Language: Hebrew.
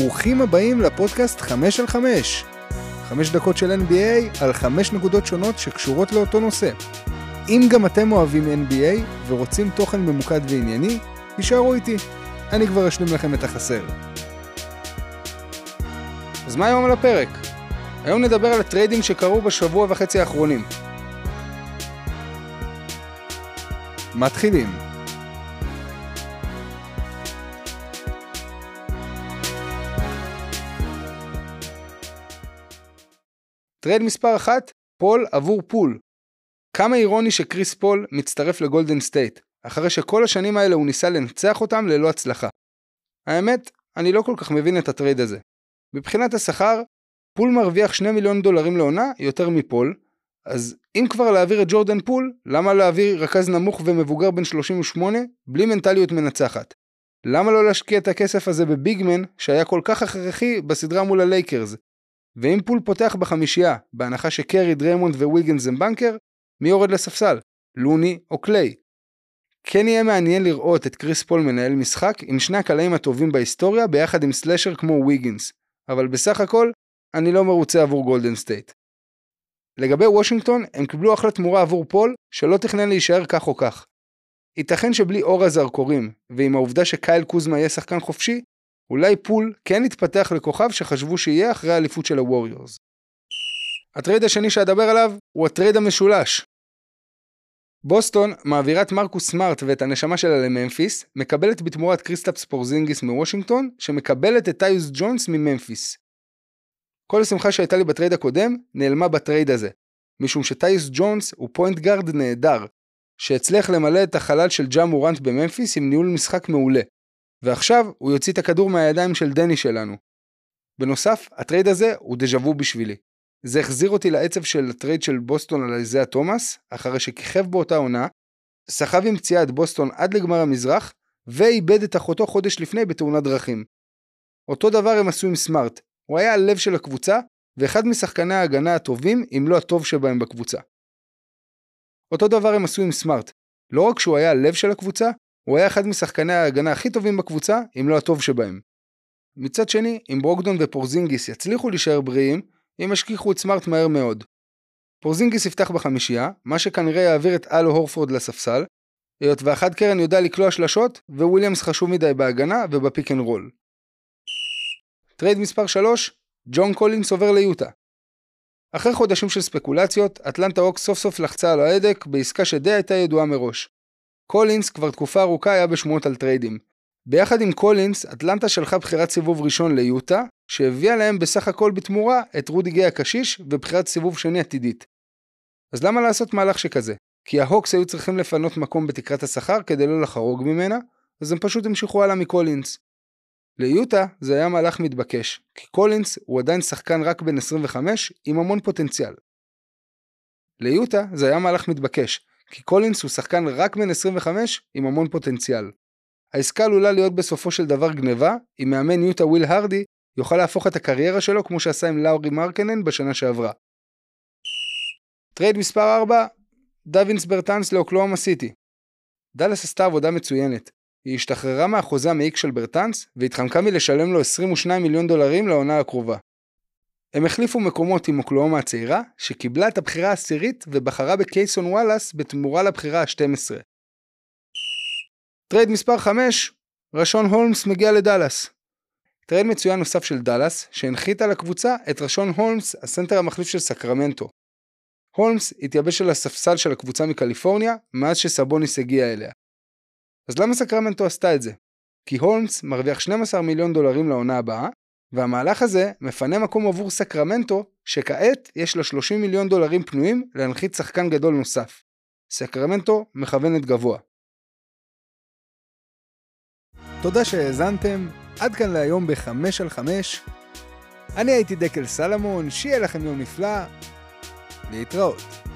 ברוכים הבאים לפודקאסט 5 על 5. 5 דקות של NBA על 5 נקודות שונות שקשורות לאותו נושא. אם גם אתם אוהבים NBA ורוצים תוכן ממוקד וענייני, תישארו איתי. אני כבר אשלים לכם את החסר. אז מה היום על הפרק? היום נדבר על הטריידים שקרו בשבוע וחצי האחרונים. מתחילים. trade מספר 1, פול עבור פול. כמה אירוני שקריס פול מצטרף לגולדן סטייט, אחרי שכל השנים האלה הוא ניסה לנצח אותם ללא הצלחה. האמת, אני לא כל כך מבין את ה trade הזה. מבחינת השכר, פול מרוויח 2 מיליון דולרים לעונה יותר מפול, אז אם כבר להעביר את ג'ורדן פול, למה להעביר רכז נמוך ומבוגר בן 38 בלי מנטליות מנצחת? למה לא להשקיע את הכסף הזה ב big man שהיה כל כך הכרחי בסדרה מול הלייקרס? ואם פול פותח בחמישייה, בהנחה שקרי, דריימונד וויגנס הם בנקר, מי יורד לספסל? לוני או קליי? כן יהיה מעניין לראות את קריס פול מנהל משחק עם שני הקלעים הטובים בהיסטוריה ביחד עם slasher כמו וויגנס, אבל בסך הכל, אני לא מרוצה עבור גולדן סטייט. לגבי וושינגטון, הם קיבלו אחלה תמורה עבור פול, שלא תכנן להישאר כך או כך. ייתכן שבלי אור הזרקורים, ועם העובדה שקייל קוזמה יהיה שחקן חופשי, אולי פול כן יתפתח לכוכב שחשבו שיהיה אחרי האליפות של הווריורס. ה trade השני שאדבר עליו הוא ה trade המשולש. בוסטון מעבירה את מרקוס סמארט ואת הנשמה שלה לממפיס, מקבלת בתמורת קריסטפס פורזינגיס מוושינגטון, שמקבלת את טיוס ג'ונס מממפיס. כל השמחה שהייתה לי ב trade הקודם, נעלמה ב trade הזה, משום שטיוס ג'ונס הוא point guard נהדר, שהצליח למלא את החלל של ג'ה מורנט בממפיס עם ניהול משחק מעולה. ועכשיו הוא יוציא את הכדור מהידיים של דני שלנו. בנוסף, ה trade הזה הוא דז'ה וו בשבילי. זה החזיר אותי לעצב של ה trade של בוסטון על איזאה תומאס, אחרי שכיכב באותה עונה, סחב עם פציעה את בוסטון עד לגמר המזרח, ואיבד את אחותו חודש לפני בתאונת דרכים. אותו דבר הם עשו עם סמארט, הוא היה הלב של הקבוצה, ואחד משחקני ההגנה הטובים, אם לא הטוב שבהם בקבוצה. אותו דבר הם עשו עם סמארט, לא רק שהוא היה הלב של הקבוצה, הוא היה אחד משחקני ההגנה הכי טובים בקבוצה, אם לא הטוב שבהם. מצד שני, אם ברוגדון ופורזינגיס יצליחו להישאר בריאים, הם ישכיחו את סמארט מהר מאוד. פורזינגיס יפתח בחמישייה, מה שכנראה יעביר את אל הורפורד לספסל, היות והאחרון יודע לקלוע שלשות, וויליאמס חשוב מדי בהגנה וב pick and roll. trade מספר 3, ג'ון קולינס עובר ליוטה. אחרי חודשים של ספקולציות, אטלנטה הוקס סוף סוף לחצה על ההדק בעסקה שדי הייתה ידועה מראש. קולינס כבר תקופה ארוכה היה בשמועות על טריידים. ביחד עם קולינס, אטלנטה שלחה בחירת סיבוב ראשון ליוטה, שהביאה להם בסך הכל בתמורה את רודי גיי הקשיש ובחירת סיבוב שני עתידית. אז למה לעשות מהלך שכזה? כי ההוקס היו צריכים לפנות מקום בתקרת השכר כדי לא לחרוג ממנה, אז הם פשוט המשיכו הלאה מקולינס. ליוטה זה היה מהלך מתבקש, כי קולינס הוא עדיין שחקן רק בן 25 עם המון פוטנציאל. ליוטה זה היה מהלך מתבקש, כי קולינס הוא שחקן רק בן 25 עם המון פוטנציאל. העסקה עלולה להיות בסופו של דבר גניבה, אם מאמן יוטה וויל הרדי יוכל להפוך את הקריירה שלו כמו שעשה עם לאורי מרקנן בשנה שעברה. trade מספר 4, דאוויס ברטאנס לאוקלהומה סיטי. דאלאס עשתה עבודה מצוינת. היא השתחררה מהחוזה המעיק של ברטאנס והתחמקה מלשלם לו 22 מיליון דולרים לעונה הקרובה. הם החליפו מקומות עם אוקלהומה הצעירה, שקיבלה את הבחירה העשירית ובחרה בקייסון וואלאס בתמורה לבחירה ה-12. trade מספר 5, רשון הולמס מגיע לדאלאס. trade מצוין נוסף של דאלאס, שהנחיתה לקבוצה את רשון הולמס, ה center המחליף של סקרמנטו. הולמס התייבש על הספסל של הקבוצה מקליפורניה, מאז שסבוניס הגיע אליה. אז למה סקרמנטו עשתה את זה? כי הולמס מרוויח 12 מיליון דולרים לעונה הבאה, והמהלך הזה מפנה מקום עבור סקרמנטו, שכעת יש לה 30 מיליון דולרים פנויים להנחית שחקן גדול נוסף. סקרמנטו מכוונת גבוה. תודה שהאזנתם, עד כאן להיום ב-5 על 5. אני הייתי דקל סלמון, שיהיה לכם יום נפלא, להתראות.